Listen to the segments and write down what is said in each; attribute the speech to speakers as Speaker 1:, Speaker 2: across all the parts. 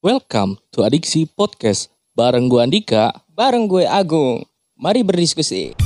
Speaker 1: Welcome to Adiksi Podcast bareng gue Andika.
Speaker 2: Bareng gue Agung. Mari berdiskusi.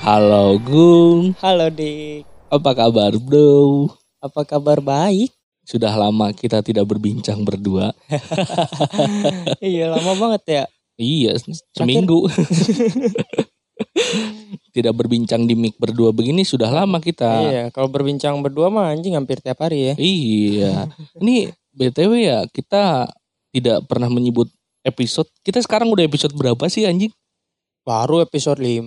Speaker 1: Halo Gung,
Speaker 2: Halo Dik.
Speaker 1: apa kabar bro?
Speaker 2: Apa kabar baik?
Speaker 1: Sudah lama kita tidak berbincang berdua.
Speaker 2: iya lama banget ya.
Speaker 1: Iya, seminggu. tidak berbincang di mic berdua begini sudah lama kita.
Speaker 2: Iya kalau berbincang berdua mah anjing hampir tiap hari ya.
Speaker 1: Iya. Ini BTW ya, kita tidak pernah menyebut episode. Kita sekarang udah episode berapa sih anjing?
Speaker 2: Baru episode 5.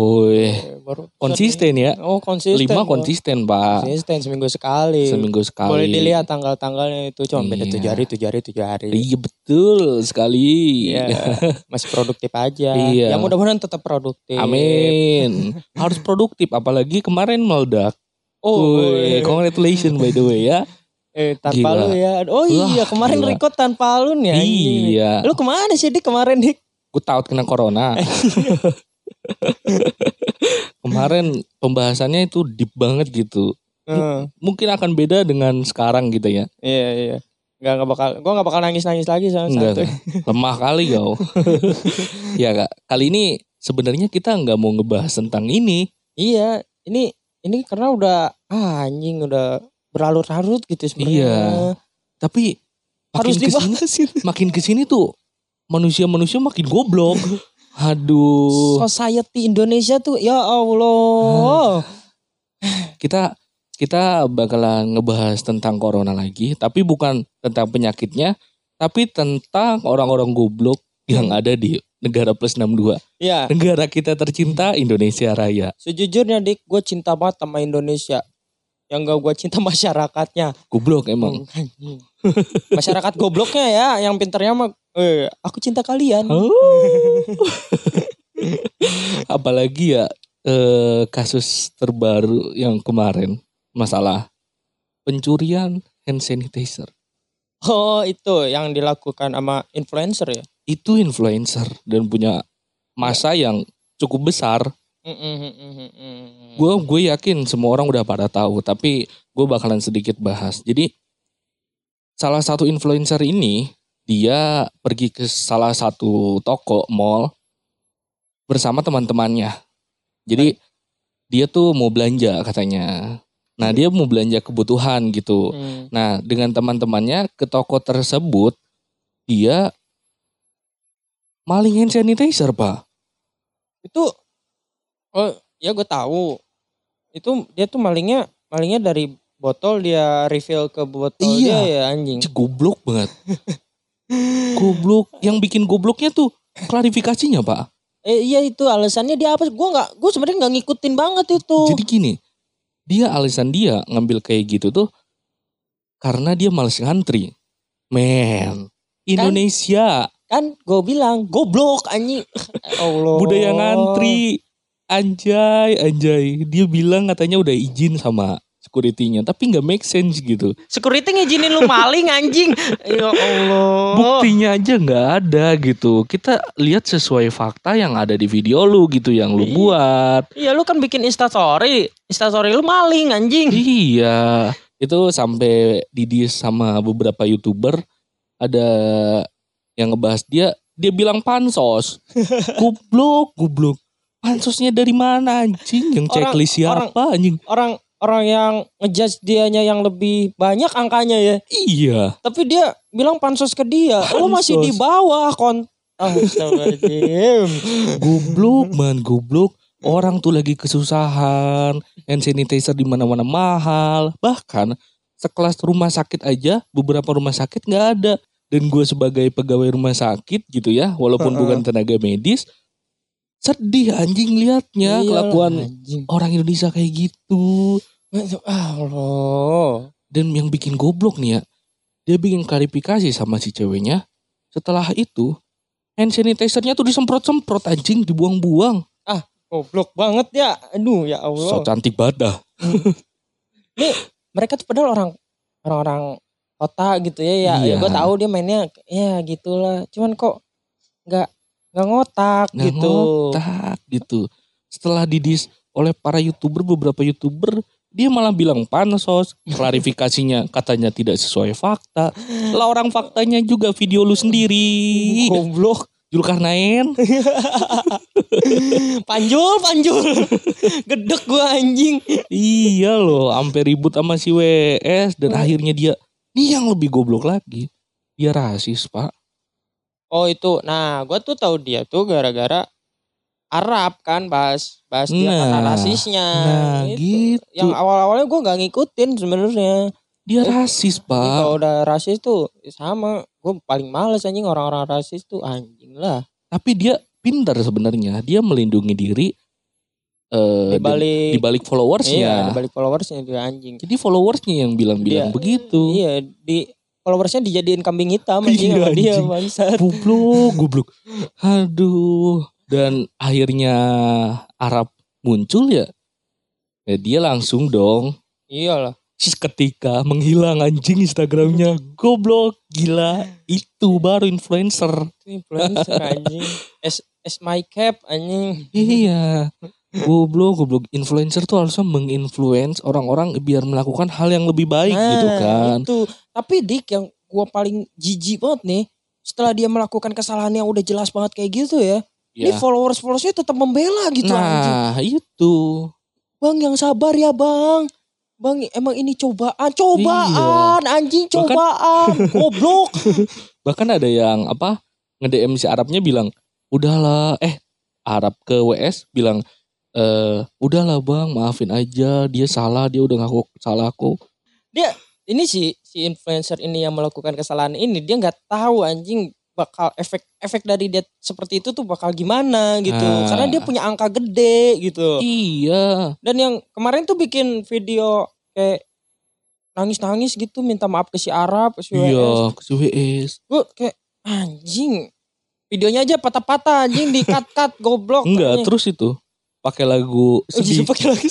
Speaker 1: Woi,
Speaker 2: Baru episode
Speaker 1: konsisten ya.
Speaker 2: Oh konsisten.
Speaker 1: Lima
Speaker 2: oh.
Speaker 1: konsisten, Pak.
Speaker 2: Konsisten seminggu sekali.
Speaker 1: Seminggu sekali.
Speaker 2: Boleh dilihat tanggal-tanggalnya itu cuma beda
Speaker 1: Iya.
Speaker 2: tujuh hari, tujuh hari, tujuh hari.
Speaker 1: Iya betul sekali.
Speaker 2: Iya, masih produktif aja.
Speaker 1: Iya.
Speaker 2: Ya mudah-mudahan tetap produktif.
Speaker 1: Amin. Harus produktif apalagi kemarin meledak.
Speaker 2: Oh,
Speaker 1: woi. congratulations by the way ya.
Speaker 2: eh tanpa
Speaker 1: Gila.
Speaker 2: lu ya. Oh
Speaker 1: Wah,
Speaker 2: iya, kemarin
Speaker 1: gila.
Speaker 2: record tanpa lu nih.
Speaker 1: Iya.
Speaker 2: Lu ke mana sih Dik kemarin Dik?
Speaker 1: Gue tahu kena corona. kemarin pembahasannya itu deep banget gitu.
Speaker 2: Heeh.
Speaker 1: Mungkin akan beda dengan sekarang gitu ya.
Speaker 2: Iya iya. Gak, gak bakal, gue gak bakal nangis-nangis lagi sama
Speaker 1: Enggak,
Speaker 2: satu.
Speaker 1: lemah kali kau. ya kak, kali ini sebenarnya kita nggak mau ngebahas tentang ini.
Speaker 2: Iya, ini ini karena udah ah, anjing udah berlarut-larut gitu
Speaker 1: Iya.
Speaker 2: sebenarnya.
Speaker 1: Tapi
Speaker 2: Harus
Speaker 1: makin ke sini,
Speaker 2: dibahas itu.
Speaker 1: makin ke sini tuh manusia-manusia makin goblok. Aduh,
Speaker 2: Society Indonesia tuh ya Allah.
Speaker 1: kita kita bakalan ngebahas tentang corona lagi, tapi bukan tentang penyakitnya, tapi tentang orang-orang goblok yang ada di negara plus 62.
Speaker 2: Ya,
Speaker 1: Negara kita tercinta Indonesia Raya.
Speaker 2: sejujurnya Dik, gue cinta banget sama Indonesia. Yang gak gue cinta masyarakatnya.
Speaker 1: Goblok emang.
Speaker 2: Masyarakat gobloknya ya, yang pinternya mah eh, aku cinta kalian.
Speaker 1: Oh. Apalagi ya eh, kasus terbaru yang kemarin masalah pencurian hand sanitizer.
Speaker 2: Oh, itu yang dilakukan sama influencer ya.
Speaker 1: Itu influencer dan punya masa yang cukup besar.
Speaker 2: Mm, mm, mm.
Speaker 1: Gue gue yakin semua orang udah pada tahu, tapi gue bakalan sedikit bahas. Jadi salah satu influencer ini dia pergi ke salah satu toko mall bersama teman-temannya. Jadi dia tuh mau belanja katanya. Nah dia mau belanja kebutuhan gitu.
Speaker 2: Hmm.
Speaker 1: Nah dengan teman-temannya ke toko tersebut dia maling hand sanitizer pak.
Speaker 2: Itu oh ya gue tahu. Itu dia tuh malingnya malingnya dari botol dia refill ke botol
Speaker 1: Iya.
Speaker 2: dia ya anjing.
Speaker 1: Cik, goblok banget. goblok. Yang bikin gobloknya tuh klarifikasinya pak.
Speaker 2: Eh iya itu alasannya dia apa? Gue nggak, gue sebenarnya nggak ngikutin banget itu.
Speaker 1: Jadi gini, dia alasan dia ngambil kayak gitu tuh karena dia males ngantri. Men, Indonesia
Speaker 2: kan gue bilang goblok anjing. Allah.
Speaker 1: budaya ngantri. Anjay, anjay. Dia bilang katanya udah izin sama security-nya, tapi nggak make sense gitu.
Speaker 2: Security ngizinin lu maling anjing. Ya Allah.
Speaker 1: Buktinya aja nggak ada gitu. Kita lihat sesuai fakta yang ada di video lu gitu yang lu
Speaker 2: Iya.
Speaker 1: buat.
Speaker 2: Iya lu kan bikin instastory. Instastory lu maling anjing.
Speaker 1: Iya, itu sampai didis sama beberapa youtuber ada yang ngebahas dia, dia bilang pansos, goblok, goblok. Pansosnya dari mana anjing? Yang
Speaker 2: Orang-
Speaker 1: checklist siapa anjing?
Speaker 2: Orang orang yang ngejudge dianya yang lebih banyak angkanya ya.
Speaker 1: Iya,
Speaker 2: Tapi dia bilang pansos ke dia. Lu masih
Speaker 1: Pansos.
Speaker 2: di bawah kon. Astagfirullahaladzim.
Speaker 1: goblok man, goblok. Orang tuh lagi kesusahan, hand sanitizer di mana-mana mahal. Bahkan sekelas rumah sakit aja, beberapa rumah sakit nggak ada. Dan gue sebagai pegawai rumah sakit gitu ya, walaupun
Speaker 2: Heeh.
Speaker 1: bukan tenaga medis, sedih anjing liatnya
Speaker 2: Iyalah,
Speaker 1: kelakuan
Speaker 2: anjing.
Speaker 1: orang Indonesia kayak gitu.
Speaker 2: Ah, Allah.
Speaker 1: Dan yang bikin goblok nih ya, dia bikin klarifikasi sama si ceweknya. Setelah itu, hand sanitizer-nya tuh disemprot-semprot anjing, dibuang-buang.
Speaker 2: Goblok banget ya. Aduh ya Allah.
Speaker 1: So cantik banget dah.
Speaker 2: mereka tuh padahal orang orang-orang kota gitu ya ya,
Speaker 1: Iya.
Speaker 2: gue tahu dia mainnya ya gitulah cuman kok nggak nggak ngotak
Speaker 1: Nggak
Speaker 2: gitu
Speaker 1: ngotak gitu. Setelah didis oleh para youtuber, beberapa youtuber dia malah bilang pansos, klarifikasinya katanya tidak sesuai fakta. Lah orang faktanya juga video lu sendiri.
Speaker 2: Goblok.
Speaker 1: Julkarnain.
Speaker 2: Panjul, panjul. Gedek gua anjing.
Speaker 1: iya loh, sampai ribut sama si WS dan akhirnya dia ini yang lebih goblok lagi. Dia rasis, Pak.
Speaker 2: Oh itu, nah gua tuh tahu dia tuh gara-gara Arab kan bahas bahas dia
Speaker 1: Nah,
Speaker 2: rasisnya.
Speaker 1: nah, gitu.
Speaker 2: Yang awal-awalnya gua nggak ngikutin sebenarnya.
Speaker 1: Dia
Speaker 2: Eh,
Speaker 1: rasis,
Speaker 2: Tapi Kalau
Speaker 1: Pak.
Speaker 2: udah rasis tuh sama. Gue paling males anjing orang-orang rasis tuh anjing lah.
Speaker 1: Tapi dia pintar sebenarnya. Dia melindungi diri eh
Speaker 2: Di balik
Speaker 1: di balik followersnya.
Speaker 2: iya, di balik followersnya dia anjing.
Speaker 1: Jadi followersnya yang bilang-bilang begitu.
Speaker 2: Iya, di followersnya dijadiin kambing hitam anjing
Speaker 1: Iya,
Speaker 2: sama dia bangsat.
Speaker 1: Goblok, goblok. Aduh. Dan akhirnya Arab muncul ya. Ya dia langsung dong.
Speaker 2: Iyalah.
Speaker 1: Seketika menghilang anjing Instagramnya. Goblok, gila. Itu baru influencer.
Speaker 2: Itu influencer anjing. S S my cap anjing.
Speaker 1: Iya. Goblok, goblok. Influencer tuh harusnya menginfluence orang-orang biar melakukan hal yang lebih baik gitu kan.
Speaker 2: Itu. Tapi Dik yang gua paling jijik banget nih. Setelah dia melakukan kesalahan yang udah jelas banget kayak gitu ya. Ini
Speaker 1: Ya.
Speaker 2: followers-followersnya tetap membela gitu anjing.
Speaker 1: Nah, itu.
Speaker 2: Bang yang sabar ya bang. Bang emang ini cobaan. Cobaan anjing
Speaker 1: Iya. Bahkan-
Speaker 2: cobaan. Goblok.
Speaker 1: Bahkan ada yang apa nge-DM si Arabnya bilang, udahlah, eh Arab ke WS bilang, eh udahlah bang, maafin aja, dia salah, dia udah ngaku salah aku.
Speaker 2: Ini si si influencer ini yang melakukan kesalahan ini dia nggak tahu anjing bakal efek efek dari dia seperti itu tuh bakal gimana gitu.
Speaker 1: Ah.
Speaker 2: Karena dia punya angka gede gitu.
Speaker 1: Iya,
Speaker 2: Dan yang kemarin tuh bikin video kayak nangis-nangis gitu minta maaf ke si Arab, ke si WS.
Speaker 1: iya, ke si WS.
Speaker 2: Gue kayak anjing. Videonya aja patah-patah anjing di cut-cut goblok.
Speaker 1: Enggak, terus itu pakai lagu
Speaker 2: Oh,
Speaker 1: sedih.
Speaker 2: pakai lagi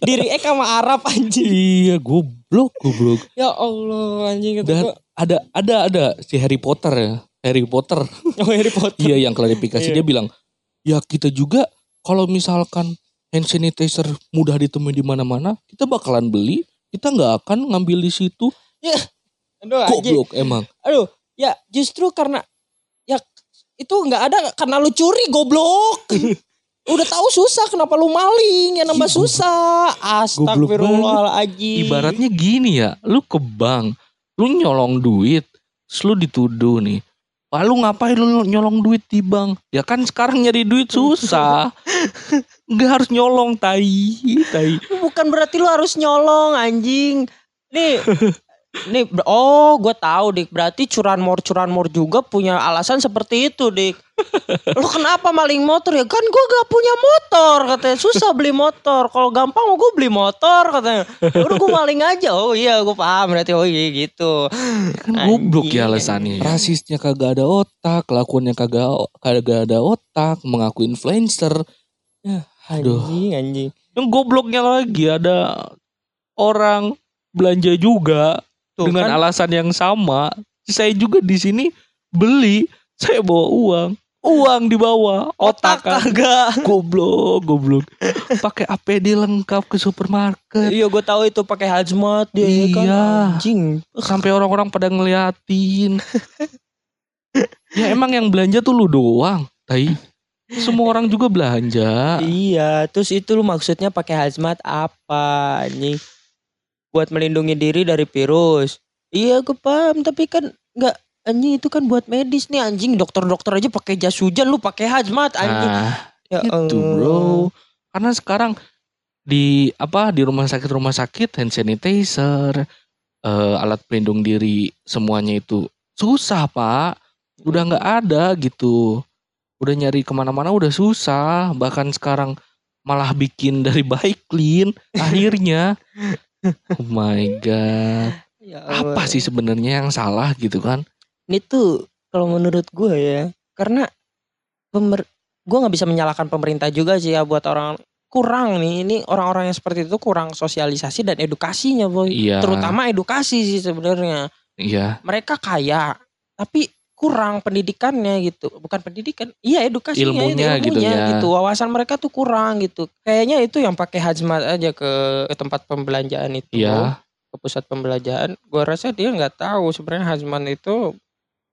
Speaker 2: Diri Ek sama Arab anjing.
Speaker 1: Iya, goblok, goblok.
Speaker 2: Ya Allah anjing kata
Speaker 1: Dan ada ada ada si Harry Potter ya. Harry Potter.
Speaker 2: Oh Harry Potter.
Speaker 1: Iya yang klarifikasi
Speaker 2: Iya.
Speaker 1: dia bilang, ya kita juga kalau misalkan hand sanitizer mudah ditemui di mana-mana, kita bakalan beli, kita nggak akan ngambil di situ.
Speaker 2: Aduh anjing.
Speaker 1: Goblok emang.
Speaker 2: Aduh, ya justru karena ya itu nggak ada karena lu curi goblok. Udah tahu susah kenapa lu maling ya nambah susah. Astagfirullahaladzim.
Speaker 1: Ibaratnya gini ya, lu ke bank, lu nyolong duit, terus lu dituduh nih. Wah lu ngapain lu nyolong duit di bank? Ya kan sekarang nyari duit susah. Nggak harus nyolong tai, tai.
Speaker 2: bukan berarti lu harus nyolong anjing. Nih Nih, ber- oh gue tahu dik. Berarti curanmor curanmor juga punya alasan seperti itu dik. Lu kenapa maling motor ya? Kan gue gak punya motor katanya. Susah beli motor. Kalau gampang mau gue beli motor katanya. Ya Udah gue maling aja. Oh iya gue paham berarti. Oh iya gitu.
Speaker 1: Kan goblok
Speaker 2: Anjing,
Speaker 1: ya alasannya. Rasisnya kagak ada otak, kelakuannya kagak kagak ada otak, mengaku influencer. Aduh.
Speaker 2: Anjing anjing.
Speaker 1: Yang gobloknya lagi ada orang belanja juga
Speaker 2: Tuh,
Speaker 1: dengan
Speaker 2: kan?
Speaker 1: alasan yang sama. Saya juga di sini beli, saya bawa uang. Uang dibawa, otak kagak. Goblok, goblok. Pakai APD lengkap ke supermarket.
Speaker 2: Iya gue tahu itu pakai hazmat dia ya kan.
Speaker 1: Iya.
Speaker 2: Anjing.
Speaker 1: Sampai orang-orang pada ngeliatin. ya emang yang belanja tuh lu doang, tai. Semua orang juga belanja.
Speaker 2: Iya, terus itu lu maksudnya pakai hazmat apa anjing? Buat melindungi diri dari virus. Iya, gue paham, tapi kan nggak anjing itu kan buat medis nih anjing. Dokter-dokter aja pakai jas hujan, lu pakai hazmat anjing.
Speaker 1: Nah,
Speaker 2: ya
Speaker 1: itu
Speaker 2: Allah.
Speaker 1: bro. Karena sekarang di apa di rumah sakit rumah sakit hand sanitizer, eh, alat pelindung diri semuanya itu susah pak. Udah nggak ada gitu. Udah nyari ke mana-mana udah susah. Bahkan sekarang malah bikin dari baik clean. Akhirnya, oh my god.
Speaker 2: Ya Allah.
Speaker 1: Apa sih sebenarnya yang salah gitu kan?
Speaker 2: Ini tuh kalau menurut gue ya, karena pemer gue nggak bisa menyalahkan pemerintah juga sih ya buat orang kurang nih ini orang-orang yang seperti itu kurang sosialisasi dan edukasinya boy
Speaker 1: Iya.
Speaker 2: terutama edukasi sih sebenarnya
Speaker 1: Iya.
Speaker 2: mereka kaya tapi kurang pendidikannya gitu bukan pendidikan iya edukasinya itu,
Speaker 1: Ilmunya gitu ya.
Speaker 2: gitu wawasan mereka tuh kurang gitu kayaknya itu yang pakai hazmat aja ke, ke tempat pembelanjaan itu
Speaker 1: Iya.
Speaker 2: ke pusat pembelanjaan gua rasa dia nggak tahu sebenarnya hazmat itu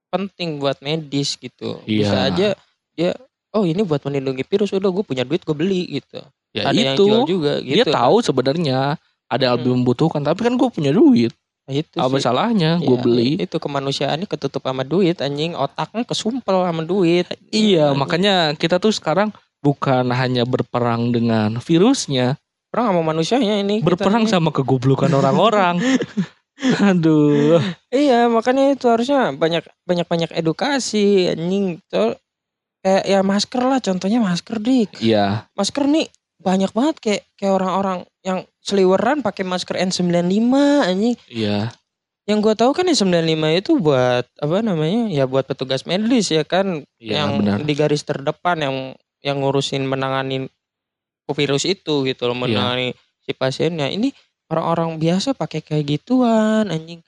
Speaker 2: penting buat medis gitu bisa
Speaker 1: Iya.
Speaker 2: aja dia oh ini buat melindungi virus udah gue punya duit gue beli gitu
Speaker 1: Ya
Speaker 2: ada yang
Speaker 1: itu.
Speaker 2: jual juga gitu
Speaker 1: Dia tahu sebenarnya ada
Speaker 2: Hmm.
Speaker 1: lebih membutuhkan, tapi kan gue punya duit.
Speaker 2: Itu
Speaker 1: Apa
Speaker 2: sih.
Speaker 1: salahnya gue
Speaker 2: Iya,
Speaker 1: beli?
Speaker 2: itu kemanusiaannya ketutup sama duit anjing otaknya kesumpel sama duit
Speaker 1: Iya,
Speaker 2: Anjing.
Speaker 1: makanya kita tuh sekarang bukan hanya berperang dengan virusnya,
Speaker 2: perang sama manusianya ini
Speaker 1: berperang sama kegoblokan orang-orang. Aduh.
Speaker 2: iya makanya itu harusnya banyak banyak banyak edukasi anjing tuh kayak ya masker lah contohnya masker dik
Speaker 1: Iya,
Speaker 2: masker nih banyak banget kayak kayak orang-orang yang seliweran pakai masker N95 anjing
Speaker 1: iya.
Speaker 2: yang gua tahu kan N95 itu buat apa namanya ya buat petugas medis ya kan
Speaker 1: Iya,
Speaker 2: yang
Speaker 1: benar.
Speaker 2: di garis terdepan yang yang ngurusin menangani virus itu gitu
Speaker 1: Iya.
Speaker 2: loh menangani si pasiennya ini orang-orang biasa pakai kayak gituan anjing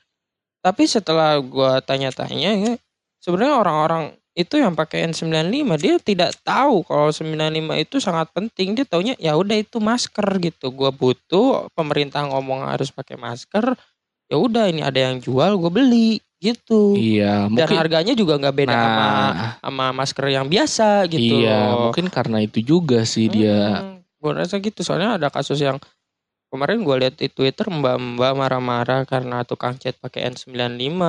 Speaker 2: tapi setelah gua tanya-tanya ya sebenarnya orang-orang itu yang pakai N95 dia tidak tahu kalau 95 itu sangat penting. Dia taunya ya udah itu masker gitu. Gua butuh pemerintah ngomong harus pakai masker ya udah ini ada yang jual gue beli gitu.
Speaker 1: Iya,
Speaker 2: dan
Speaker 1: mungkin
Speaker 2: harganya juga nggak beda sama
Speaker 1: nah,
Speaker 2: sama masker yang biasa gitu.
Speaker 1: Iya, mungkin karena itu juga sih dia.
Speaker 2: gue rasa gitu. Soalnya ada kasus yang kemarin gue lihat di Twitter mbak-mbak marah-marah karena tukang cat pakai N95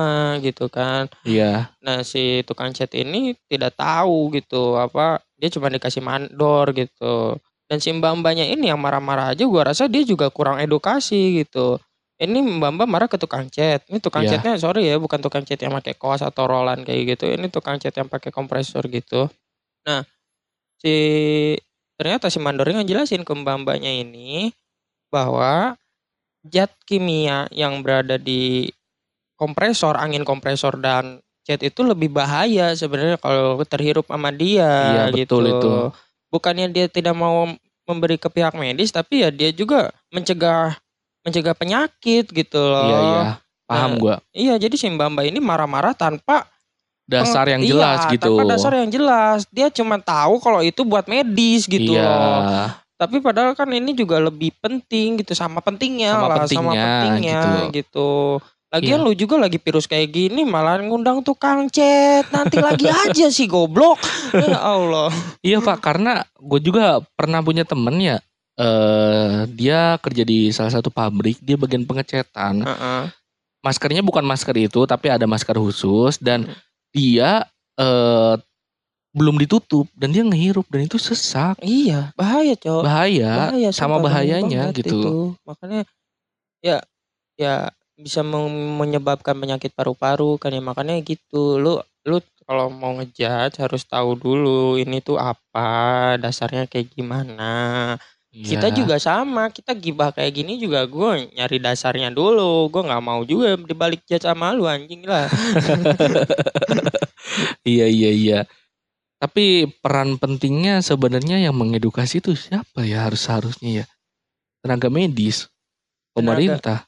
Speaker 2: gitu kan.
Speaker 1: Iya,
Speaker 2: Nah si tukang cat ini tidak tahu gitu apa dia cuma dikasih mandor gitu. Dan si mbak-mbaknya ini yang marah-marah aja gue rasa dia juga kurang edukasi gitu. Ini mbak-mbak marah ke tukang cat. Ini tukang
Speaker 1: Iya.
Speaker 2: catnya sorry ya bukan tukang cat yang pakai koas atau rolan kayak gitu. Ini tukang cat yang pakai kompresor gitu. Nah si ternyata si mandornya ngejelasin ke mbak-mbaknya ini bahwa zat kimia yang berada di kompresor, angin kompresor dan cat itu lebih bahaya sebenarnya kalau terhirup sama dia
Speaker 1: Iya, betul
Speaker 2: gitu.
Speaker 1: itu.
Speaker 2: Bukannya dia tidak mau memberi ke pihak medis tapi ya dia juga mencegah mencegah penyakit gitu loh.
Speaker 1: iya, iya. Paham
Speaker 2: Nah,
Speaker 1: gua.
Speaker 2: Iya, jadi si mbak-mbak ini marah-marah tanpa
Speaker 1: Dasar yang
Speaker 2: Iya,
Speaker 1: jelas gitu.
Speaker 2: Tanpa dasar yang jelas. Dia cuma tahu kalau itu buat medis gitu
Speaker 1: iya.
Speaker 2: loh. Tapi padahal kan ini juga lebih penting gitu sama pentingnya
Speaker 1: Sama
Speaker 2: lah, sama
Speaker 1: pentingnya,
Speaker 2: pentingnya
Speaker 1: gitu.
Speaker 2: gitu. Lagian
Speaker 1: Iya.
Speaker 2: lu juga lagi virus kayak gini malah ngundang tukang cet. Nanti lagi aja sih goblok. Ya Allah.
Speaker 1: Iya pak, karena gue juga pernah punya temen ya, eh dia kerja di salah satu pabrik, dia bagian pengecetan.
Speaker 2: Heeh.
Speaker 1: Maskernya bukan masker itu, tapi ada masker khusus dan
Speaker 2: Hmm.
Speaker 1: dia eh belum ditutup dan dia ngehirup dan itu sesak,
Speaker 2: Iya, bahaya, Cok.
Speaker 1: bahaya,
Speaker 2: bahaya
Speaker 1: sama bahayanya gitu.
Speaker 2: itu. Makanya ya ya bisa menyebabkan penyakit paru-paru kan ya makanya gitu. Lu lu kalau mau ngejudge harus tahu dulu ini tuh apa, dasarnya kayak gimana. Kita
Speaker 1: Iya.
Speaker 2: juga sama, kita gibah kayak gini juga gue nyari dasarnya dulu. Gue nggak mau juga dibalik judge sama lu anjing lah.
Speaker 1: Iya iya iya. Tapi peran pentingnya sebenarnya yang mengedukasi itu siapa ya harus harusnya ya? Tenaga medis, pemerintah.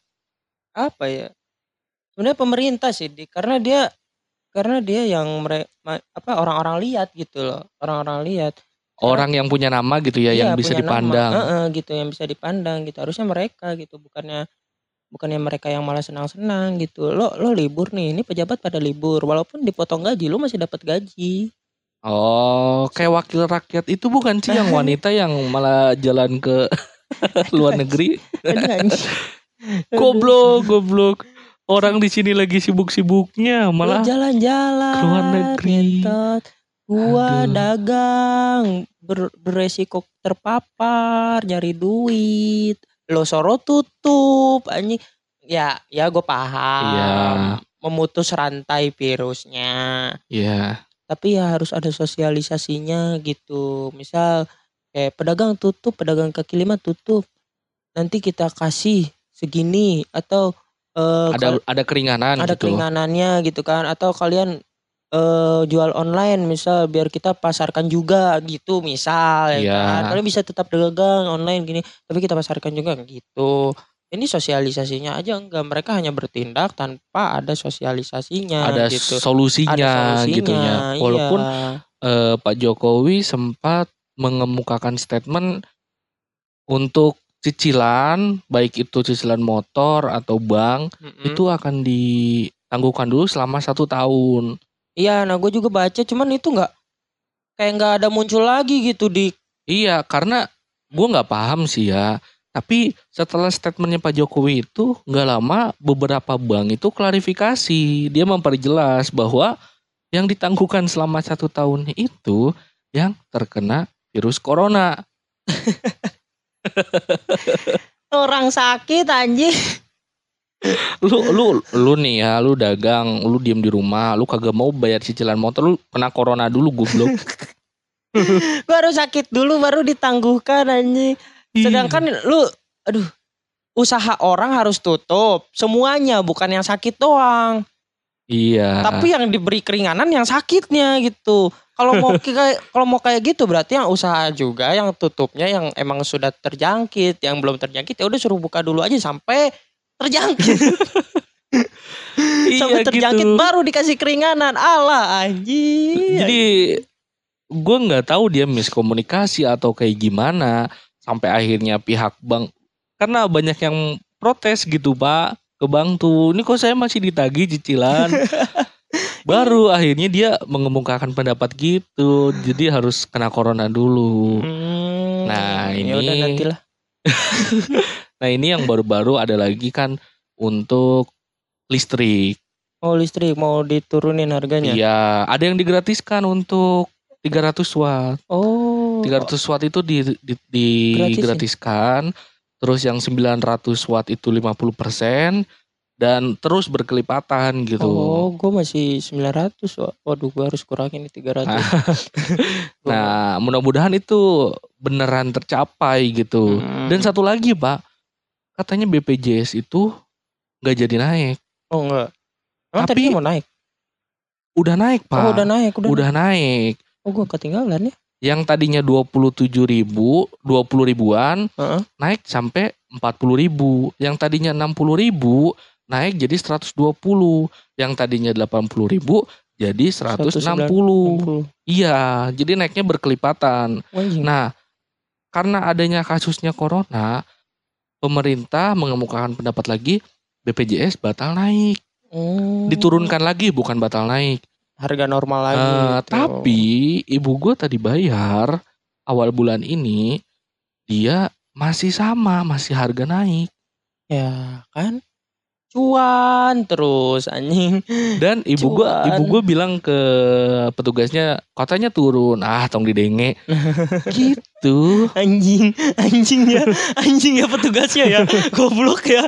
Speaker 2: apa ya sebenarnya pemerintah sih Dik. karena dia karena dia yang mere, ma- apa orang-orang lihat gitu loh orang-orang lihat
Speaker 1: Orang yang punya nama gitu ya, yang
Speaker 2: Iya,
Speaker 1: bisa
Speaker 2: punya nama.
Speaker 1: dipandang.
Speaker 2: Heeh, gitu yang bisa dipandang gitu harusnya mereka gitu bukannya bukannya mereka yang malah senang-senang gitu lo lo libur nih ini pejabat pada libur walaupun dipotong gaji lo masih dapat gaji
Speaker 1: Oh, kayak wakil rakyat itu bukan sih yang wanita yang malah jalan ke luar negeri? Goblok, goblok. Orang di sini lagi sibuk-sibuknya malah
Speaker 2: jalan-jalan
Speaker 1: ke luar negeri.
Speaker 2: ngentot. gua
Speaker 1: Aduh.
Speaker 2: dagang ber- beresiko terpapar nyari duit lo soro tutup anjing ya ya gue paham
Speaker 1: Iya.
Speaker 2: memutus rantai virusnya
Speaker 1: ya
Speaker 2: tapi ya harus ada sosialisasinya gitu. Misal kayak pedagang tutup pedagang kaki lima tutup. Nanti kita kasih segini atau eh,
Speaker 1: ada ada keringanan
Speaker 2: ada
Speaker 1: gitu.
Speaker 2: keringanannya gitu kan. Atau kalian eh jual online misal biar kita pasarkan juga gitu misal ya
Speaker 1: Iya.
Speaker 2: kan. Kalian bisa tetap dagang online gini tapi kita pasarkan juga gitu ini sosialisasinya aja enggak mereka hanya bertindak tanpa ada sosialisasinya
Speaker 1: ada
Speaker 2: gitu.
Speaker 1: solusinya,
Speaker 2: ada solusinya
Speaker 1: gitu ya. Walaupun
Speaker 2: iya.
Speaker 1: eh, Pak Jokowi sempat mengemukakan statement untuk cicilan baik itu cicilan motor atau bank
Speaker 2: Mm-mm.
Speaker 1: itu akan ditangguhkan dulu selama satu tahun.
Speaker 2: iya nah gue juga baca cuman itu nggak kayak nggak ada muncul lagi gitu di
Speaker 1: Iya, karena gue nggak paham sih ya. Tapi setelah statementnya Pak Jokowi itu nggak lama beberapa bank itu klarifikasi, dia memperjelas bahwa yang ditangguhkan selama satu tahun itu yang terkena virus corona.
Speaker 2: orang sakit anjing
Speaker 1: Lu lu lu nih ya, lu dagang, lu diem di rumah, lu kagak mau bayar cicilan motor, lu kena corona dulu goblok.
Speaker 2: gue harus sakit dulu baru ditangguhkan anjing sedangkan lu aduh usaha orang harus tutup. Semuanya bukan yang sakit doang.
Speaker 1: Iya.
Speaker 2: tapi yang diberi keringanan yang sakitnya gitu. Kalau mau kayak kalau mau kayak gitu berarti yang usaha juga yang tutupnya yang emang sudah terjangkit. Yang belum terjangkit ya udah suruh buka dulu aja sampai terjangkit.
Speaker 1: Iya
Speaker 2: sampai terjangkit
Speaker 1: gitu.
Speaker 2: baru dikasih keringanan. Allah anjing.
Speaker 1: Jadi gue nggak tahu dia miskomunikasi atau kayak gimana sampai akhirnya pihak bank karena banyak yang protes gitu pak ke bank tuh ini kok saya masih ditagih cicilan. Baru akhirnya dia mengemukakan pendapat gitu jadi harus kena corona dulu.
Speaker 2: Hmm,
Speaker 1: Nah,
Speaker 2: ya udah
Speaker 1: ini-
Speaker 2: nantilah
Speaker 1: nah ini yang baru-baru ada lagi kan untuk listrik.
Speaker 2: Oh listrik mau diturunin harganya?
Speaker 1: iya ada yang digratiskan untuk 300 watt.
Speaker 2: Oh.
Speaker 1: 300 watt itu di, di,
Speaker 2: Gratisin.
Speaker 1: digratiskan. Terus yang 900 watt itu 50% dan terus berkelipatan gitu.
Speaker 2: Oh, gue masih 900. Wak. Waduh, gue harus kurangin nih 300.
Speaker 1: Ah. Nah, mudah-mudahan itu beneran tercapai gitu.
Speaker 2: Hmm.
Speaker 1: Dan satu lagi, Pak. Katanya BPJS itu nggak jadi naik.
Speaker 2: oh enggak. Emang
Speaker 1: Tapi-
Speaker 2: mau naik?
Speaker 1: Udah naik, Pak.
Speaker 2: Oh, udah naik, udah.
Speaker 1: Udah naik.
Speaker 2: Oh, gue ketinggalan ya.
Speaker 1: Yang tadinya 27 ribu, 20 ribuan,
Speaker 2: Heeh.
Speaker 1: naik sampai 40 ribu. Yang tadinya 60 ribu naik jadi 120. Yang tadinya 80 ribu jadi 160.
Speaker 2: 60.
Speaker 1: Iya, jadi naiknya berkelipatan.
Speaker 2: Anjing.
Speaker 1: Nah, karena adanya kasusnya corona, pemerintah mengemukakan pendapat lagi BPJS batal naik.
Speaker 2: Hmm.
Speaker 1: Diturunkan lagi bukan batal naik.
Speaker 2: Harga normal lagi.
Speaker 1: Eh,
Speaker 2: gitu.
Speaker 1: tapi ibu gue tadi bayar awal bulan ini dia masih sama, masih harga naik.
Speaker 2: ya kan cuan terus anjing.
Speaker 1: Dan ibu gue ibu gue bilang ke petugasnya katanya turun. Ah, tong didenge. gitu.
Speaker 2: Anjing, anjing ya, anjing ya petugasnya ya, goblok ya.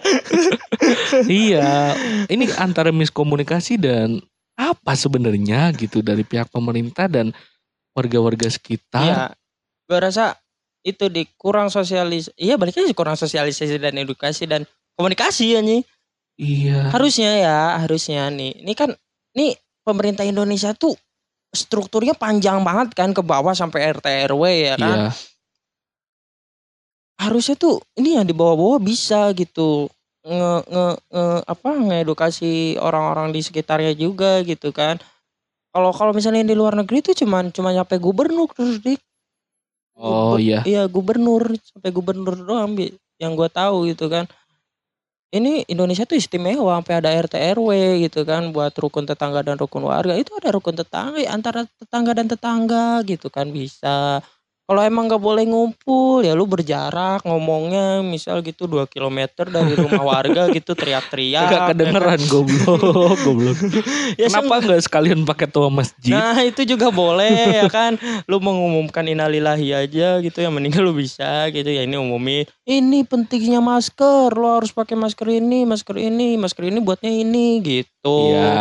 Speaker 1: iya, ini antara miskomunikasi dan apa sebenarnya gitu dari pihak pemerintah dan warga-warga
Speaker 2: Iya,
Speaker 1: sekitar.
Speaker 2: gue rasa itu di kurang sosialis, iya balik lagi kurang sosialisasi dan edukasi dan komunikasi ya nih.
Speaker 1: Iya.
Speaker 2: Harusnya ya, harusnya nih. Ini kan, nih pemerintah Indonesia tuh strukturnya panjang banget kan ke bawah sampai RT RW ya kan.
Speaker 1: Iya.
Speaker 2: Harusnya tuh ini yang di bawah-bawah bisa gitu nge, nge, nge- apa ngedukasi orang-orang di sekitarnya juga gitu kan. Kalau kalau misalnya yang di luar negeri tuh cuman cuma nyampe gubernur terus dik.
Speaker 1: Oh iya.
Speaker 2: Iya gubernur sampai gubernur doang yang gue tahu gitu kan. Ini Indonesia tuh istimewa sampai ada RT RW gitu kan buat rukun tetangga dan rukun warga itu ada rukun tetangga antara tetangga dan tetangga gitu kan bisa. Kalau emang nggak boleh ngumpul ya lu berjarak ngomongnya misal gitu 2 km dari rumah warga gitu teriak-teriak.
Speaker 1: Gak kedengeran goblok, goblok.
Speaker 2: Ya,
Speaker 1: Kenapa nggak sekalian pakai tua masjid?
Speaker 2: Nah itu juga boleh ya kan Lu mengumumkan innalillahi aja gitu ya Mendingan lu bisa gitu ya Ini umumi Ini pentingnya masker Lu harus pakai masker ini Masker ini Masker ini buatnya ini gitu
Speaker 1: Iya,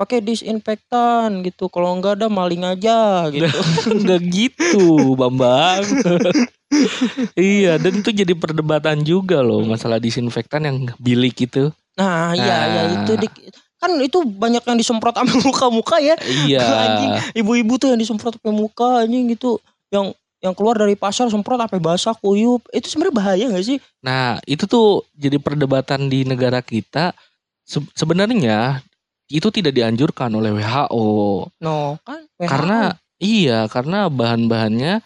Speaker 2: Pakai disinfektan gitu Kalau enggak ada maling aja gitu
Speaker 1: nggak gitu, Bambang. iya, dan itu jadi perdebatan juga loh masalah disinfektan yang bilik itu.
Speaker 2: Nah iya
Speaker 1: Ah.
Speaker 2: ya itu dik Kan itu banyak yang disemprot sama muka-muka ya
Speaker 1: Iya.
Speaker 2: Anjing Ibu-ibu tuh yang disemprot pakai muka anjing gitu Yang yang keluar dari pasar semprot sampai basah kuyup. Itu sebenarnya bahaya gak sih?
Speaker 1: Nah, itu tuh jadi perdebatan di negara kita. Se- sebenarnya itu tidak dianjurkan oleh WHO.
Speaker 2: No, kan WHO.
Speaker 1: Karena iya, karena bahan-bahannya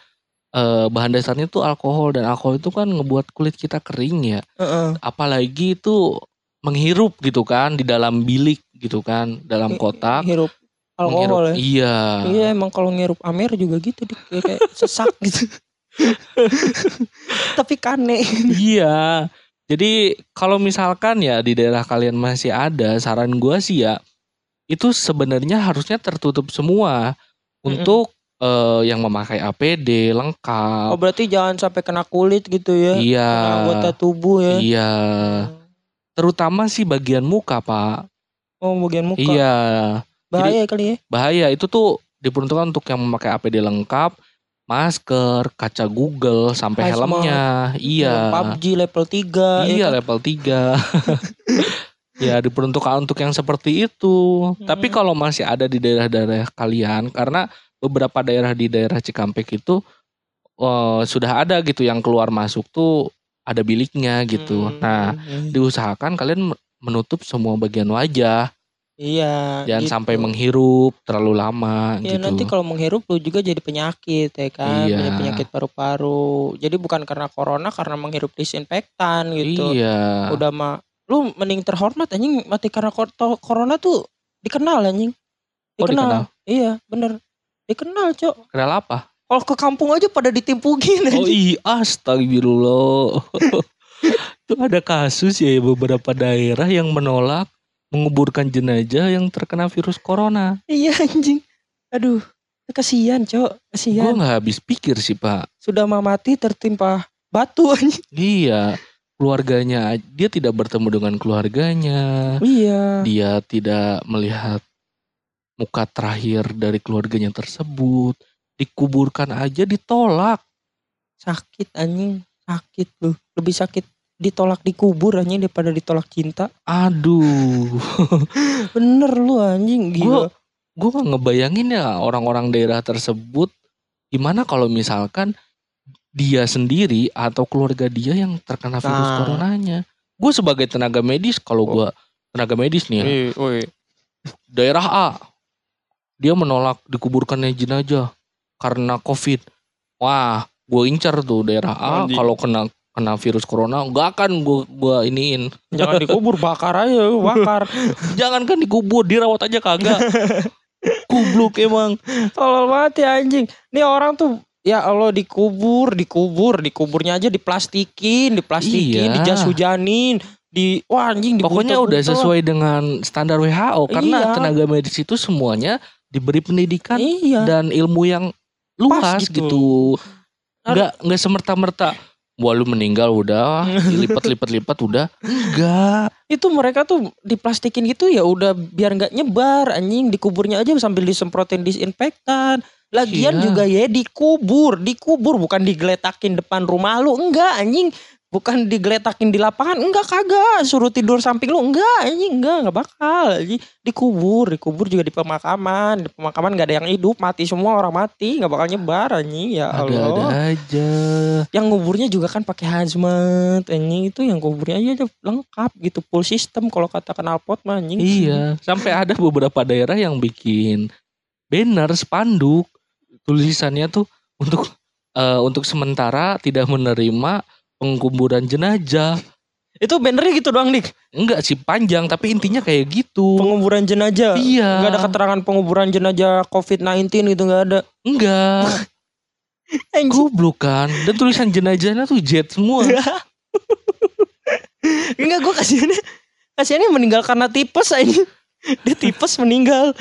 Speaker 1: eh, bahan dasarnya tuh alkohol dan alkohol itu kan ngebuat kulit kita kering ya.
Speaker 2: Heeh.
Speaker 1: Apalagi itu menghirup gitu kan di dalam bilik gitu kan, dalam kotak.
Speaker 2: hirup
Speaker 1: Menghirup-
Speaker 2: alkohol ya.
Speaker 1: Iya.
Speaker 2: Iya emang kalau ngirup Amer juga gitu Dik. Kayak, kayak sesak gitu. Tapi kane.
Speaker 1: iya. Jadi kalau misalkan ya di daerah kalian masih ada, saran gua sih ya itu sebenarnya harusnya tertutup semua untuk eh, yang memakai APD lengkap.
Speaker 2: Oh berarti jangan sampai kena kulit gitu ya.
Speaker 1: iya.
Speaker 2: Kena anggota tubuh ya.
Speaker 1: Iya. Terutama sih bagian muka, Pak.
Speaker 2: Oh bagian muka.
Speaker 1: Iya.
Speaker 2: Bahaya kali ya.
Speaker 1: Bahaya itu tuh diperuntukkan untuk yang memakai APD lengkap, masker, kaca Google sampai
Speaker 2: Hazmat.
Speaker 1: helmnya. Iya.
Speaker 2: PUBG level 3
Speaker 1: Iya
Speaker 2: ya kan?
Speaker 1: level 3 Ya diperuntukkan untuk yang seperti itu Tapi
Speaker 2: Hmm.
Speaker 1: kalau masih ada di daerah-daerah kalian Karena beberapa daerah di daerah Cikampek itu eh, Sudah ada gitu yang keluar masuk tuh Ada biliknya gitu
Speaker 2: Hmm.
Speaker 1: Nah diusahakan kalian menutup semua bagian wajah
Speaker 2: Iya.
Speaker 1: Jangan
Speaker 2: gitu.
Speaker 1: sampai menghirup terlalu lama
Speaker 2: Ya
Speaker 1: gitu
Speaker 2: nanti kalau menghirup lu juga jadi penyakit ya kan,
Speaker 1: Iya.
Speaker 2: Punya penyakit paru-paru. Jadi bukan karena corona, karena menghirup disinfektan gitu.
Speaker 1: Iya
Speaker 2: Udah mah, lu mending terhormat anjing mati karena corona tuh dikenal anjing.
Speaker 1: Oh, dikenal?
Speaker 2: Iya bener, dikenal cok.
Speaker 1: Kenal apa?
Speaker 2: Kalau ke kampung aja pada ditimpugin
Speaker 1: Oh
Speaker 2: anjing.
Speaker 1: iya, astagfirullah. Itu ada kasus ya beberapa daerah yang menolak menguburkan jenazah yang terkena virus corona.
Speaker 2: Iya anjing. Aduh, kasihan cok,
Speaker 1: Gue
Speaker 2: kasihan.
Speaker 1: nggak habis pikir sih pak.
Speaker 2: Sudah mau mati tertimpa batu anjing.
Speaker 1: Iya, keluarganya dia tidak bertemu dengan keluarganya.
Speaker 2: Iya.
Speaker 1: Dia tidak melihat muka terakhir dari keluarganya tersebut. Dikuburkan aja ditolak.
Speaker 2: sakit anjing sakit lu lebih sakit ditolak dikubur anjing daripada ditolak cinta
Speaker 1: Aduh,
Speaker 2: bener lu anjing gila
Speaker 1: gue gak ngebayangin ya orang-orang daerah tersebut gimana kalau misalkan dia sendiri atau keluarga dia yang terkena virus
Speaker 2: Nah.
Speaker 1: coronanya. Gue sebagai tenaga medis kalau gue tenaga medis nih ya, daerah A dia menolak dikuburkannya jenazah karena covid. Wah, gue incar tuh daerah A kalau kena kena virus corona nggak akan gue gua iniin.
Speaker 2: jangan dikubur bakar aja bakar
Speaker 1: Jangankan dikubur dirawat aja kagak. Kubluk emang.
Speaker 2: tolol banget ya anjing nih orang tuh ya Allah dikubur dikubur dikuburnya aja diplastikin diplastikin
Speaker 1: Iya.
Speaker 2: dijas hujanin di wah anjing
Speaker 1: Pokoknya udah sesuai dengan standar WHO karena
Speaker 2: Iya.
Speaker 1: tenaga medis itu semuanya diberi pendidikan
Speaker 2: iya
Speaker 1: dan ilmu yang luas
Speaker 2: gitu.
Speaker 1: gitu. Enggak enggak semerta-merta wah lu meninggal udah. Lipat-lipat-lipat udah. Enggak.
Speaker 2: itu mereka tuh diplastikin gitu ya udah biar nggak nyebar anjing. Dikuburnya aja sambil disemprotin disinfektan. Lagian
Speaker 1: Iya.
Speaker 2: juga ya dikubur. Dikubur bukan digeletakin depan rumah lu. Enggak anjing bukan digeletakin di lapangan? Enggak kagak. Suruh tidur samping lu? Enggak anjing enggak. Enggak bakal. Anjing dikubur. Dikubur juga di pemakaman. Di pemakaman nggak ada yang hidup. Mati semua orang mati. Nggak bakal nyebar anjing. Ya Allah.
Speaker 1: aja.
Speaker 2: yang nguburnya juga kan pakai hazmat anjing. Itu yang kuburnya aja lengkap gitu. Full system kalau kata knalpot mah anjing.
Speaker 1: Iya, sampai ada beberapa daerah yang bikin banner spanduk. Tulisannya tuh untuk eh, untuk sementara tidak menerima pengkuburan jenazah.
Speaker 2: itu bannernya gitu doang dik
Speaker 1: Enggak sih panjang tapi intinya kayak gitu.
Speaker 2: penguburan jenazah
Speaker 1: Iya.
Speaker 2: nggak ada keterangan penguburan jenazah covid 19 gitu nggak ada
Speaker 1: Enggak. Goblok kan. Dan tulisan jenazahnya tuh jet semua.
Speaker 2: enggak gue kasihannya kasihannya meninggal karena tipes anjing dia tipes meninggal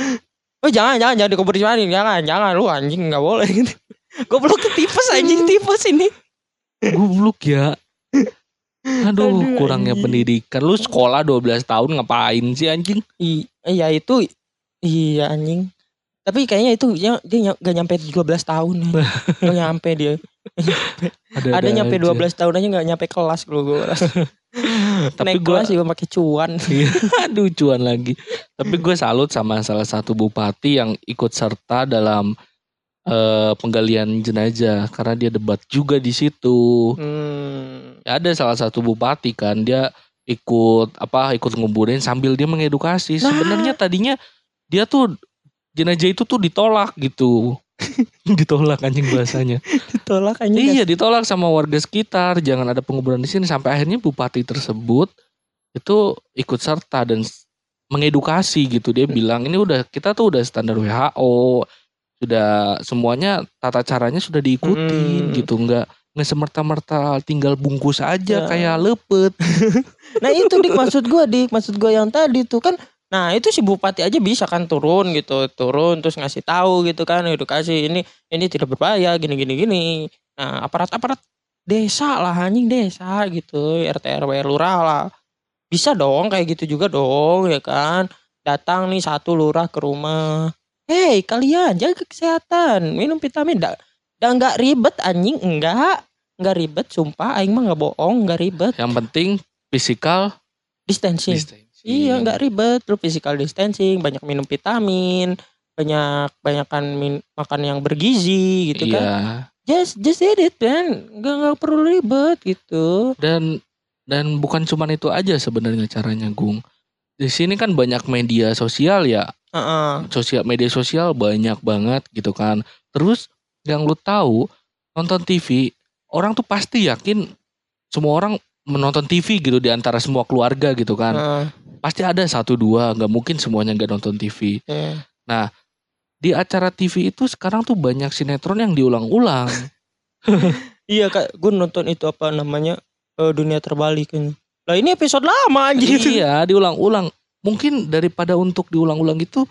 Speaker 2: oh jangan jangan jangan dikubur di mana jangan jangan lu anjing nggak boleh gitu ke tipes anjing tipes ini
Speaker 1: Goblok ya. Aduh,
Speaker 2: Aduh,
Speaker 1: kurangnya
Speaker 2: anjing.
Speaker 1: pendidikan. Lu sekolah 12 tahun ngapain sih anjing?
Speaker 2: I- iya itu iya anjing tapi kayaknya itu dia, dia ny- gak nyampe 12 tahun ya. Gak nyampe dia ada nyampe
Speaker 1: aja.
Speaker 2: 12 tahun aja gak nyampe kelas kalau gue
Speaker 1: Tapi
Speaker 2: naik
Speaker 1: gua-
Speaker 2: kelas juga pakai cuan
Speaker 1: Iya, Aduh cuan lagi. Tapi gue salut sama salah satu bupati yang ikut serta dalam eh, penggalian jenazah karena dia debat juga di situ.
Speaker 2: Hmm.
Speaker 1: Ada salah satu bupati kan dia ikut apa ikut nguburin sambil dia mengedukasi.
Speaker 2: Nah.
Speaker 1: Sebenarnya tadinya dia tuh jenazah itu tuh ditolak gitu. ditolak anjing bahasanya.
Speaker 2: Ditolak aja.
Speaker 1: iya, ditolak sama warga sekitar, jangan ada penguburan di sini sampai akhirnya bupati tersebut itu ikut serta dan mengedukasi gitu. Dia bilang ini udah kita tuh udah standar WHO, sudah semuanya tata caranya sudah diikuti
Speaker 2: Hmm.
Speaker 1: gitu, nggak nggak semerta-merta tinggal bungkus
Speaker 2: Ya.
Speaker 1: aja kayak lepet.
Speaker 2: Nah itu dik maksud gue dik maksud gue yang tadi tuh kan Nah itu si bupati aja bisa kan turun gitu turun terus ngasih tahu gitu kan edukasi ini ini tidak berbahaya gini gini gini. Nah aparat aparat desa lah anjing desa gitu RT RW lurah lah bisa dong kayak gitu juga dong ya kan datang nih satu lurah ke rumah. Hei kalian jaga kesehatan minum vitamin dah dah nggak ribet anjing enggak nggak ribet sumpah aing mah nggak bohong nggak ribet
Speaker 1: Yang penting physical
Speaker 2: distancing.
Speaker 1: distancing.
Speaker 2: Iya nggak ribet, lu physical distancing, banyak minum vitamin, banyak banyakan min- makan yang bergizi gitu
Speaker 1: Iya.
Speaker 2: kan. Just just did it man, nggak nggak perlu ribet gitu.
Speaker 1: Dan dan bukan cuman itu aja sebenarnya caranya Gung. Di sini kan banyak media sosial ya,
Speaker 2: Heeh.
Speaker 1: sosial media sosial banyak banget gitu kan. Terus yang lu tahu nonton TV, orang tuh pasti yakin semua orang menonton TV gitu di antara semua keluarga gitu kan.
Speaker 2: Heeh,
Speaker 1: Pasti ada satu dua, nggak mungkin semuanya nggak nonton TV.
Speaker 2: iya.
Speaker 1: Di acara TV itu sekarang tuh banyak sinetron yang diulang-ulang.
Speaker 2: Iya kak, gue nonton itu apa namanya eh, dunia terbalik ini. Lah ini episode lama anjir.
Speaker 1: iya, diulang-ulang. Mungkin daripada untuk diulang-ulang itu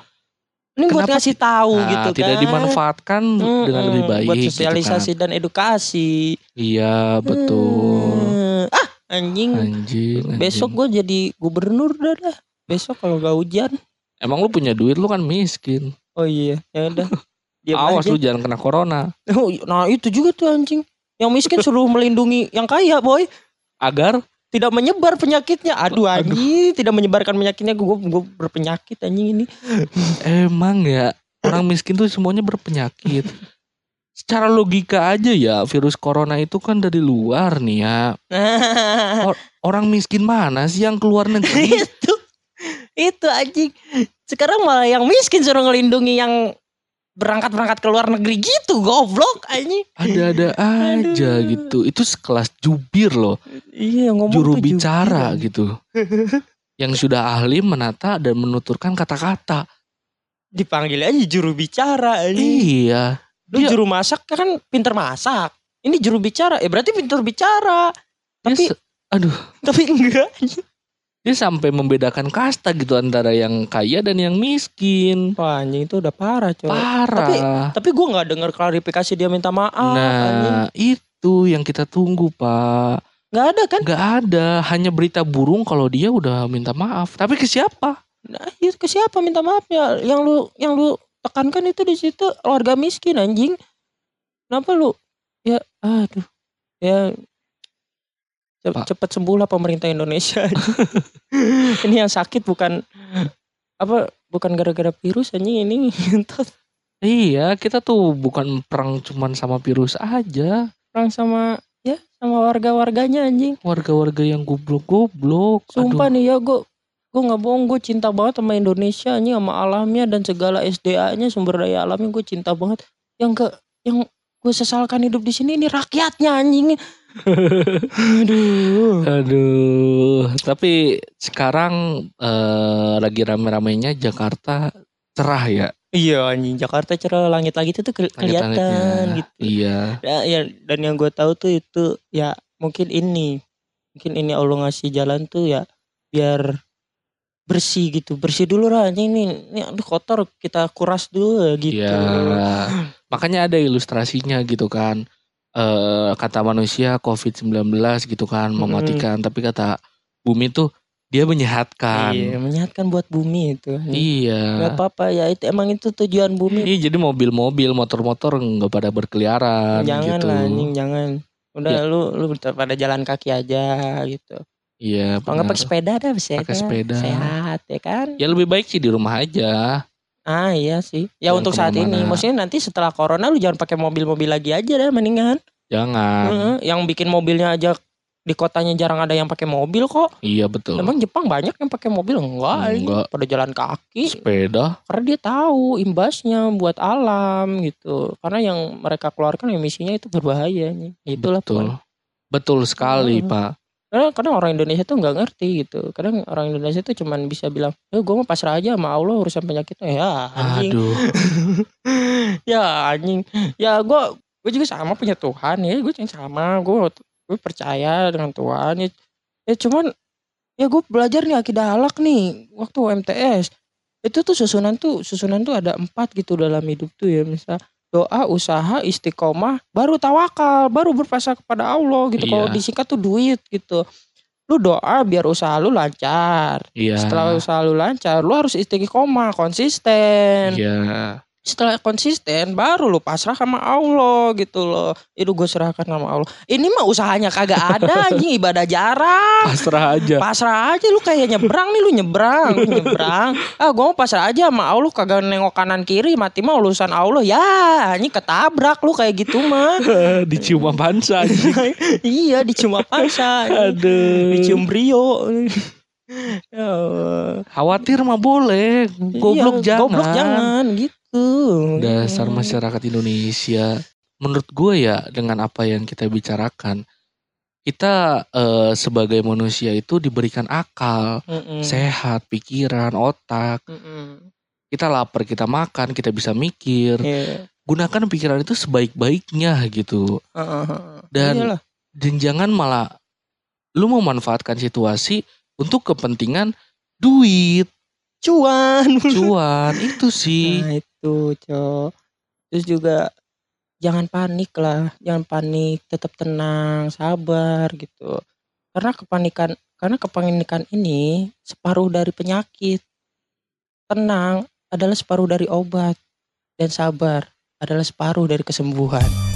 Speaker 2: Ini buat ngasih tahu
Speaker 1: nah,
Speaker 2: gitu
Speaker 1: tidak
Speaker 2: kan.
Speaker 1: dimanfaatkan dengan
Speaker 2: Mm-mm,
Speaker 1: lebih baik
Speaker 2: buat
Speaker 1: gitu
Speaker 2: sosialisasi
Speaker 1: kan.
Speaker 2: dan edukasi.
Speaker 1: Iya, betul.
Speaker 2: Hmm. Ah anjing.
Speaker 1: Anjing, anjing.
Speaker 2: Besok gue jadi gubernur dah dah. Besok kalau gak hujan.
Speaker 1: Emang lu punya duit lu kan miskin.
Speaker 2: Oh iya, ya udah. Diam
Speaker 1: Awas
Speaker 2: aja.
Speaker 1: lu jangan kena corona.
Speaker 2: Oh, Nah itu juga tuh anjing. Yang miskin suruh melindungi yang kaya boy.
Speaker 1: Agar
Speaker 2: Tidak menyebar penyakitnya. Aduh anjing, tidak menyebarkan penyakitnya. Gue gue berpenyakit anjing ini.
Speaker 1: emang ya orang miskin tuh semuanya berpenyakit. Secara logika aja ya virus corona itu kan dari luar nih ya. Orang miskin mana sih yang keluar negeri?
Speaker 2: itu itu anjing. Sekarang malah yang miskin suruh ngelindungi yang berangkat-berangkat ke luar negeri gitu goblok anjing.
Speaker 1: Ada-ada aja
Speaker 2: Aduh.
Speaker 1: gitu. Itu sekelas jubir loh.
Speaker 2: Iya ngomong
Speaker 1: juru bicara
Speaker 2: jubir.
Speaker 1: gitu. yang sudah ahli menata dan menuturkan kata-kata.
Speaker 2: Dipanggil aja juru bicara anjing.
Speaker 1: Iya.
Speaker 2: Lu
Speaker 1: Dia-
Speaker 2: juru masak kan pinter masak. Ini juru bicara, ya berarti pinter bicara. Tapi
Speaker 1: se- aduh,
Speaker 2: tapi enggak.
Speaker 1: Dia sampai membedakan kasta gitu antara yang kaya dan yang miskin.
Speaker 2: Wah anjing itu udah parah coy.
Speaker 1: Parah.
Speaker 2: Tapi gue nggak dengar klarifikasi dia minta maaf. anjing.
Speaker 1: nah, itu yang kita tunggu, Pak.
Speaker 2: Nggak ada kan?
Speaker 1: Gak ada, hanya berita burung kalau dia udah minta maaf. Tapi ke siapa?
Speaker 2: Nah, itu ke siapa minta maafnya? Yang lu yang lu tekankan itu di situ warga miskin anjing. Kenapa lu? Ya aduh. Ya ce-
Speaker 1: Pak.
Speaker 2: cepet sembuh lah pemerintah Indonesia. ini yang sakit bukan apa bukan gara-gara virus anjing ini.
Speaker 1: Iya, kita tuh bukan perang cuman sama virus aja.
Speaker 2: perang sama ya sama warga-warganya anjing.
Speaker 1: Warga-warga yang goblok-goblok.
Speaker 2: Sumpah
Speaker 1: Aduh.
Speaker 2: nih ya gue gue nggak bohong gue cinta banget sama Indonesia nih sama alamnya dan segala SDA-nya sumber daya alamnya gue cinta banget. Yang ke yang gue sesalkan hidup di sini ini rakyatnya anjing. Aduh.
Speaker 1: Aduh, tapi sekarang eh, lagi rame-ramenya Jakarta cerah ya.
Speaker 2: Iya anjing Jakarta cerah langit-langit itu ke- kelihatan
Speaker 1: langit-langitnya.
Speaker 2: gitu.
Speaker 1: Iya.
Speaker 2: Ya, ya, dan yang gue tahu tuh itu ya mungkin ini mungkin ini Allah ngasih jalan tuh ya biar bersih gitu bersih dulu lah anjing nih ini aduh kotor kita kuras dulu gitu
Speaker 1: Iya. Makanya ada ilustrasinya gitu kan. Eh kata manusia COVID-19 gitu kan mematikan, tapi kata bumi tuh dia menyehatkan.
Speaker 2: iya menyehatkan buat bumi itu
Speaker 1: Iya.
Speaker 2: nggak apa-apa ya itu emang itu tujuan bumi
Speaker 1: Iya, jadi mobil-mobil, motor-motor nggak pada berkeliaran
Speaker 2: jangan
Speaker 1: gitu.
Speaker 2: lah anjing jangan udah
Speaker 1: Ya.
Speaker 2: lu lu pada jalan kaki aja gitu
Speaker 1: Iya,
Speaker 2: kalau nggak pakai sepeda dah bisa
Speaker 1: Pakai sepeda.
Speaker 2: sehat ya kan
Speaker 1: Ya lebih baik sih di rumah aja.
Speaker 2: Ah iya sih. Ya
Speaker 1: Jangan
Speaker 2: untuk saat ini. Maksudnya nanti setelah corona lu jangan pakai mobil-mobil lagi aja deh mendingan.
Speaker 1: Jangan.
Speaker 2: Heeh, yang bikin mobilnya aja di kotanya jarang ada yang pakai mobil kok.
Speaker 1: Iya betul.
Speaker 2: Emang Jepang banyak yang pakai mobil enggak?
Speaker 1: Enggak.
Speaker 2: Pada jalan kaki.
Speaker 1: Sepeda.
Speaker 2: Karena dia tahu imbasnya buat alam gitu. Karena yang mereka keluarkan emisinya itu berbahaya nih. Itulah
Speaker 1: betul. Betul sekali,
Speaker 2: Heeh.
Speaker 1: Pak.
Speaker 2: Karena kadang orang Indonesia tuh nggak ngerti gitu. Kadang orang Indonesia tuh cuman bisa bilang, "Eh, gue mau pasrah aja sama Allah urusan penyakitnya." Ya, anjing.
Speaker 1: Aduh.
Speaker 2: ya anjing ya gue gue juga sama punya Tuhan ya gue yang sama gue gue percaya dengan Tuhan ya, ya cuman ya gue belajar nih akidah alak nih waktu MTS itu tuh susunan tuh susunan tuh ada empat gitu dalam hidup tuh ya misal doa usaha istiqomah baru tawakal baru berpasrah kepada Allah gitu kalau
Speaker 1: Iya.
Speaker 2: disingkat tuh duit gitu lu doa biar usaha lu lancar
Speaker 1: Iya.
Speaker 2: setelah usaha lu lancar lu harus istiqomah konsisten
Speaker 1: Iya.
Speaker 2: Setelah konsisten baru lu pasrah sama Allah gitu loh itu gue serahkan sama Allah ini mah usahanya kagak ada anjing ibadah jarang
Speaker 1: Pasrah aja.
Speaker 2: pasrah aja lu kayak nyebrang nih lu nyebrang lu nyebrang ah gue mau pasrah aja sama Allah kagak nengok kanan kiri mati mah urusan Allah ya ini ketabrak lu kayak gitu mah
Speaker 1: Dicium pansa anjing.
Speaker 2: iya dicium apa
Speaker 1: Aduh.
Speaker 2: dicium brio ya.
Speaker 1: Khawatir mah boleh. Goblok
Speaker 2: Iya,
Speaker 1: jangan.
Speaker 2: goblok jangan gitu
Speaker 1: Dasar masyarakat Indonesia. Menurut gue ya dengan apa yang kita bicarakan, kita eh, sebagai manusia itu diberikan akal,
Speaker 2: Mm-mm.
Speaker 1: sehat, pikiran, otak.
Speaker 2: Mm-mm.
Speaker 1: Kita lapar, kita makan, kita bisa mikir.
Speaker 2: Iya.
Speaker 1: Gunakan pikiran itu sebaik-baiknya gitu.
Speaker 2: Heeh.
Speaker 1: Dan
Speaker 2: Iyalah.
Speaker 1: dan jangan malah lu memanfaatkan situasi untuk kepentingan duit,
Speaker 2: cuan.
Speaker 1: cuan itu sih.
Speaker 2: Nah itu cok. Terus juga jangan panik lah, jangan panik, tetap tenang, sabar gitu. Karena kepanikan, karena kepanikan ini separuh dari penyakit. Tenang adalah separuh dari obat dan sabar adalah separuh dari kesembuhan.